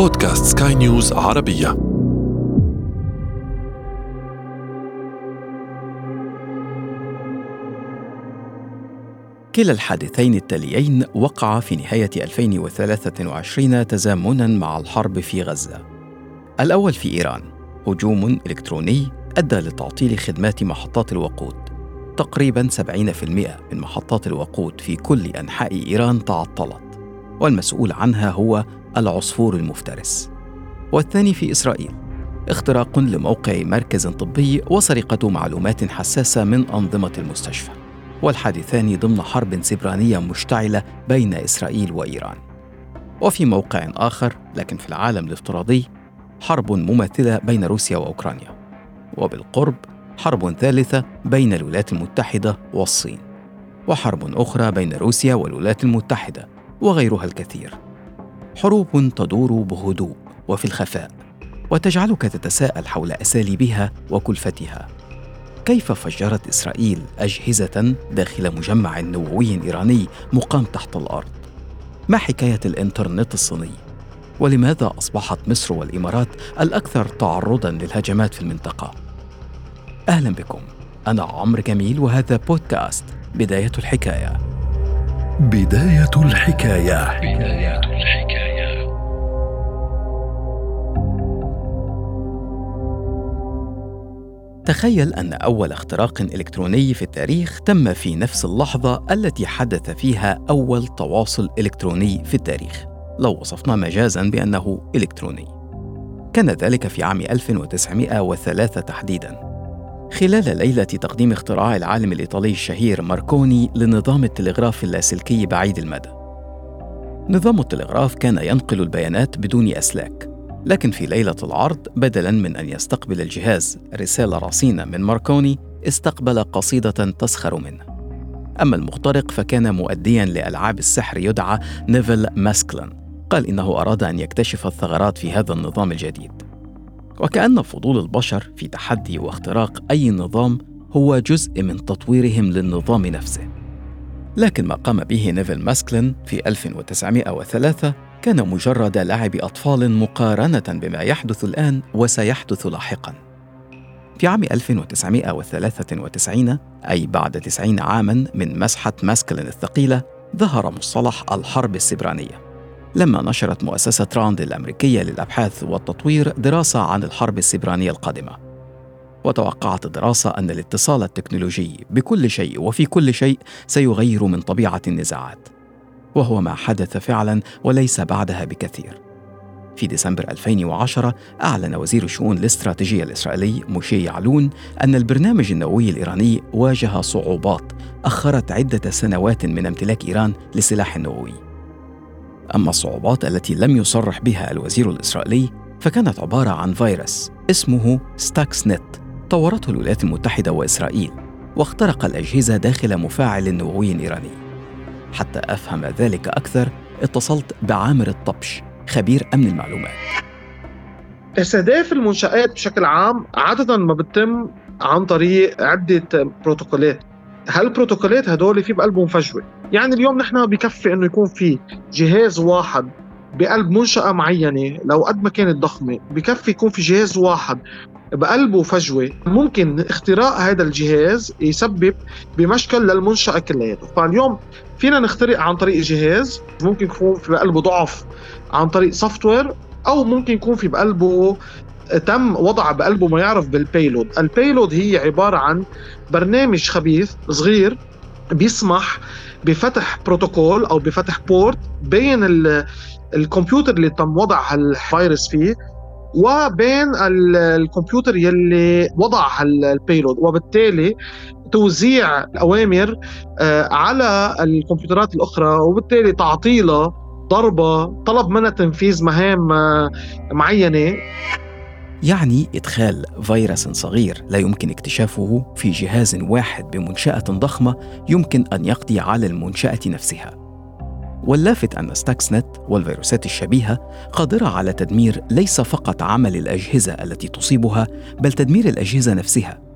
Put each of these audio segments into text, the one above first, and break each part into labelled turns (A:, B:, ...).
A: بودكاست سكاي نيوز عربية كلا الحادثين التاليين وقع في نهاية 2023 تزامنا مع الحرب في غزة. الأول في إيران هجوم إلكتروني أدى لتعطيل خدمات محطات الوقود. تقريبا 70% من محطات الوقود في كل أنحاء إيران تعطلت، والمسؤول عنها هو العصفور المفترس. والثاني في إسرائيل اختراق لموقع مركز طبي وسرقة معلومات حساسة من أنظمة المستشفى. والحادثان ضمن حرب سبرانية مشتعلة بين إسرائيل وإيران. وفي موقع آخر لكن في العالم الافتراضي حرب مماثلة بين روسيا وأوكرانيا. وبالقرب حرب ثالثة بين الولايات المتحدة والصين. وحرب أخرى بين روسيا والولايات المتحدة وغيرها الكثير. حروب تدور بهدوء وفي الخفاء وتجعلك تتساءل حول أساليبها وكلفتها. كيف فجرت إسرائيل أجهزة داخل مجمع نووي إيراني مقام تحت الأرض؟ ما حكاية الإنترنت الصيني؟ ولماذا أصبحت مصر والإمارات الأكثر تعرضا للهجمات في المنطقة؟ أهلا بكم. أنا عمرو جميل وهذا بودكاست بداية الحكاية. بداية الحكاية, بداية الحكاية. تخيل أن أول اختراق إلكتروني في التاريخ تم في نفس اللحظة التي حدث فيها أول تواصل إلكتروني في التاريخ. لو وصفنا مجازا بأنه إلكتروني. كان ذلك في عام 1903 تحديدا. خلال ليلة تقديم اختراع العالم الإيطالي الشهير ماركوني لنظام التلغراف اللاسلكي بعيد المدى. نظام التلغراف كان ينقل البيانات بدون أسلاك. لكن في ليلة العرض بدلاً من أن يستقبل الجهاز رسالة رصينة من ماركوني استقبل قصيدة تسخر منه. أما المخترق فكان مؤدياً لألعاب السحر يدعى نيفل ماسكلن قال إنه أراد أن يكتشف الثغرات في هذا النظام الجديد. وكأن فضول البشر في تحدي واختراق أي نظام هو جزء من تطويرهم للنظام نفسه. لكن ما قام به نيفل ماسكلين في 1903 كان مجرد لعب أطفال مقارنة بما يحدث الآن وسيحدث لاحقاً. في عام 1993 أي بعد 90 عاماً من مسحة ماسكلين الثقيلة ظهر مصطلح الحرب السبرانية. لما نشرت مؤسسة راند الأمريكية للأبحاث والتطوير دراسة عن الحرب السبرانية القادمة. وتوقعت الدراسة أن الاتصال التكنولوجي بكل شيء وفي كل شيء سيغير من طبيعة النزاعات. وهو ما حدث فعلا وليس بعدها بكثير. في ديسمبر 2010 أعلن وزير الشؤون الاستراتيجية الإسرائيلي موشي يعلون أن البرنامج النووي الإيراني واجه صعوبات أخرت عدة سنوات من امتلاك إيران للسلاح النووي أما الصعوبات التي لم يصرح بها الوزير الإسرائيلي فكانت عبارة عن فيروس اسمه ستاكس نت طورته الولايات المتحدة وإسرائيل واخترق الأجهزة داخل مفاعل نووي إيراني. حتى أفهم ذلك أكثر اتصلت بعامر الطبش خبير أمن المعلومات.
B: استهداف المنشآت بشكل عام عادة ما بتتم عن طريق عدة بروتوكولات. هالبروتوكولات هدول في بقلبهم فجوة يعني اليوم نحن بكفي إنه يكون في جهاز واحد بقلب منشأة معينة لو قد ما كانت ضخمة بكفي يكون في جهاز واحد بقلبه فجوة. ممكن اختراق هذا الجهاز يسبب بمشكل للمنشأة كلياته. فاليوم فينا نخترق عن طريق جهاز ممكن يكون في بقلبه ضعف عن طريق software أو ممكن يكون في بقلبه تم وضع بقلبه ما يعرف بال payload ال payload هي عبارة عن برنامج خبيث صغير بيسمح بفتح بروتوكول أو بفتح port بين الكمبيوتر اللي تم وضع الفيروس فيه وبين الكمبيوتر يلي وضع ال payload وبالتالي توزيع الأوامر آه، على الكمبيوترات الأخرى وبالتالي تعطيلها ضربة طلب منها تنفيذ مهام آه، معينة
A: يعني إدخال فيروس صغير لا يمكن اكتشافه في جهاز واحد بمنشأة ضخمة يمكن أن يقضي على المنشأة نفسها. واللافت أن ستاكسنت والفيروسات الشبيهة قادرة على تدمير ليس فقط عمل الأجهزة التي تصيبها بل تدمير الأجهزة نفسها.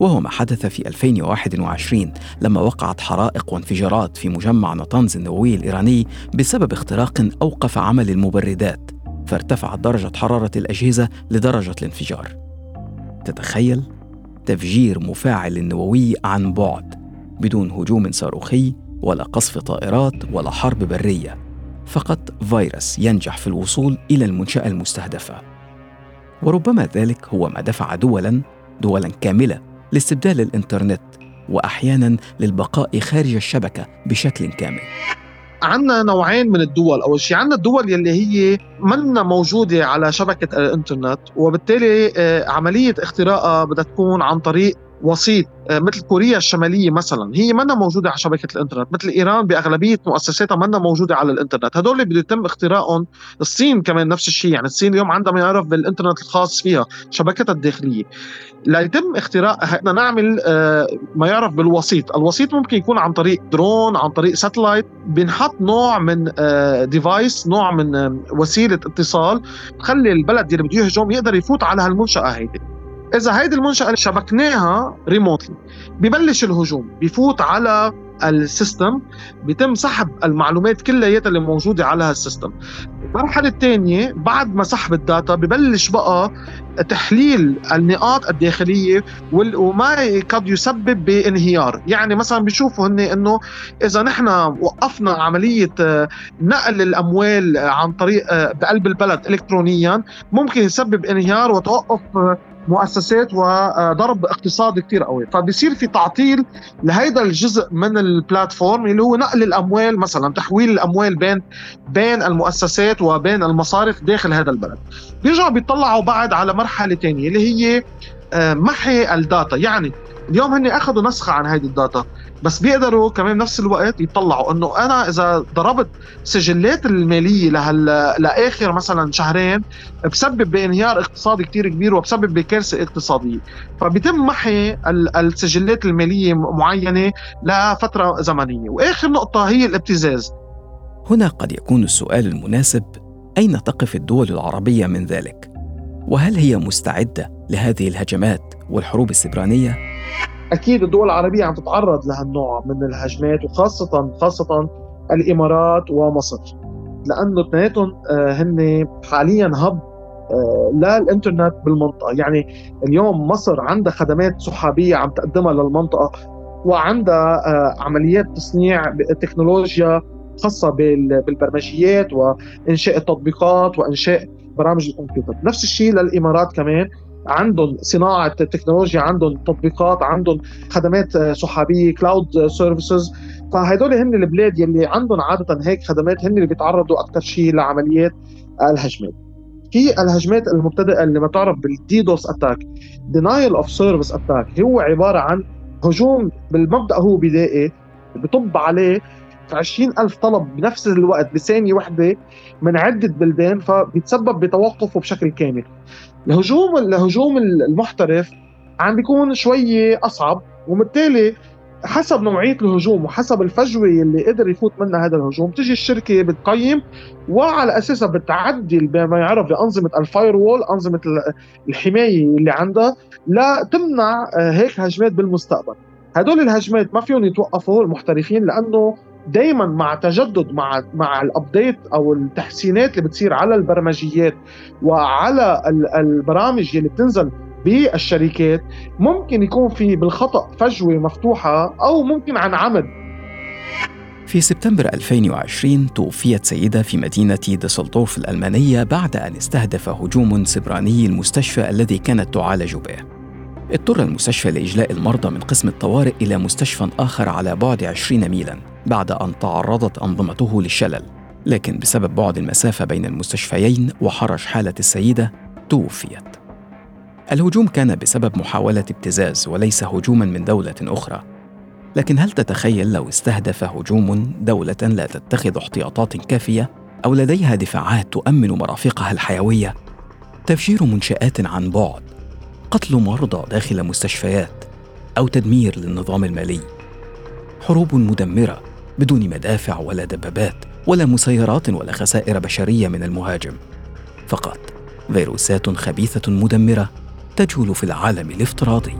A: وهو ما حدث في 2021 لما وقعت حرائق وانفجارات في مجمع نطنز النووي الإيراني بسبب اختراق أوقف عمل المبردات فارتفعت درجة حرارة الأجهزة لدرجة الانفجار تتخيل تفجير مفاعل النووي عن بعد بدون هجوم صاروخي ولا قصف طائرات ولا حرب برية فقط فيروس ينجح في الوصول إلى المنشأة المستهدفة. وربما ذلك هو ما دفع دولا دولا كاملة لاستبدال الإنترنت واحيانا للبقاء خارج الشبكة بشكل كامل.
B: عندنا نوعين من الدول أول شيء عندنا الدول يلي هي منا موجودة على شبكة الإنترنت وبالتالي آه، عملية اختراقها بدها تكون عن طريق وسيط آه، مثل كوريا الشمالية مثلا هي منا موجودة على شبكة الإنترنت مثل إيران بأغلبية مؤسساتها منا موجودة على الإنترنت. هدول اللي بده يتم اختراقهم الصين كمان نفس الشيء يعني الصين اليوم عندها ما يعرف بالإنترنت الخاص فيها شبكتها الداخلية. ليتم اختراق بدنا نعمل آه، ما يعرف بالوسيط. الوسيط ممكن يكون عن طريق درون عن طريق satellite. بنحط نوع من device آه، نوع من وسيلة اتصال تخلي البلد اللي بده يهجم يقدر يفوت على هالمنشأة هيدي. إذا هيدي المنشأة شبكناها remotely ببلش الهجوم بفوت على ال system بيتم سحب المعلومات كلياتها اللي موجودة على هال system المرحلة الثانية بعد ما سحب ال data ببلش بقى تحليل النقاط الداخلية وما قد يسبب بانهيار. يعني مثلا بيشوفوا هن إنه إذا نحن وقفنا عملية نقل الأموال عن طريق بقلب البلد الكترونيا ممكن يسبب انهيار وتوقف مؤسسات وضرب اقتصادي كثير قوي. فبصير في تعطيل لهيدا الجزء من البلاتفورم اللي هو نقل الأموال مثلا تحويل الأموال بين بين المؤسسات وبين المصارف داخل هذا البلد. بيرجعوا بيطلعوا بعد على مرحلة ثانية اللي هي آه، محي الـ data. يعني اليوم هن أخذوا نسخة عن هذه ال data. بس بيقدروا كمان بنفس الوقت يطلعوا انه أنا اذا ضربت سجلات المالية لهال لآخر مثلا شهرين بسبب بانهيار اقتصادي كتير كبير وبسبب بكارثة اقتصادية. فبيتم محي السجلات المالية معينة لفترة زمنية. وآخر نقطة هي الابتزاز.
A: هنا قد يكون السؤال المناسب أين تقف الدول العربية من ذلك؟ وهل هي مستعدة لهذه الهجمات والحروب السبرانية؟
B: أكيد الدول العربية عم تتعرض لهالنوع من الهجمات وخاصه خاصة الإمارات ومصر. لأنه اثنيناتهم آه، هن حاليا هب آه، للانترنت بالمنطقة. يعني اليوم مصر عندها خدمات سحابية عم تقدمها للمنطقة وعندها آه، عمليات تصنيع تكنولوجيا خاصة بالبرمجيات وإنشاء التطبيقات وإنشاء برامج الكمبيوتر. نفس الشيء للإمارات كمان. عندهم صناعة تكنولوجيا عندهم تطبيقات عندهم خدمات سحابيه cloud services فهدول هن البلاد يلي عندهم عادة هيك خدمات هن اللي بيتعرضوا أكثر شيء لعمليات الهجمات. في الهجمات المبتدئة اللي ما تعرف بال DDoS attack denial of service attack هو عبارة عن هجوم بالمبدأ هو بدائي بطب عليه في 20 ألف طلب بنفس الوقت بثانية واحدة من عدة بلدان فبيتسبب بتوقفه بشكل كامل. الهجوم الهجوم المحترف عم بيكون شوية أصعب وبالتالي حسب نوعية الهجوم وحسب الفجوة اللي قدر يفوت منها هذا الهجوم تجي الشركة بتقيم وعلى أساسها بتعدل بما يعرف بأنظمة ال firewall أنظمة الحماية اللي عندها لتمنع آه، هيك هجمات بالمستقبل. هدول الهجمات ما فيهم يتوقفوا المحترفين لأنه دائما مع تجدد مع مع الابديت أو التحسينات اللي بتصير على البرمجيات وعلى البرامج اللي بتنزل بالشركات ممكن يكون في بالخطأ فجوة مفتوحة أو ممكن عن عمد
A: في سبتمبر 2020 توفيت سيدة في مدينة ديسلدورف الألمانية بعد أن استهدف هجوم سبراني المستشفى الذي كانت تعالج به. اضطر المستشفى لإجلاء المرضى من قسم الطوارئ إلى مستشفى آخر على بعد 20 ميلاً بعد أن تعرضت أنظمته للشلل لكن بسبب بعد المسافة بين المستشفيين وحرج حالة السيدة توفيت الهجوم كان بسبب محاولة ابتزاز وليس هجوما من دولة أخرى لكن هل تتخيل لو استهدف هجوم دولة لا تتخذ احتياطات كافية أو لديها دفاعات تؤمن مرافقها الحيوية؟ تفجير منشآت عن بعد، قتل مرضى داخل مستشفيات، أو تدمير للنظام المالي. حروب مدمرة بدون مدافع ولا دبابات ولا مسيرات ولا خسائر بشرية من المهاجم. فقط فيروسات خبيثة مدمرة تجول في العالم الافتراضي.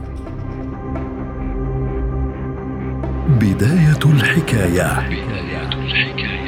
A: بداية الحكاية. بداية الحكاية.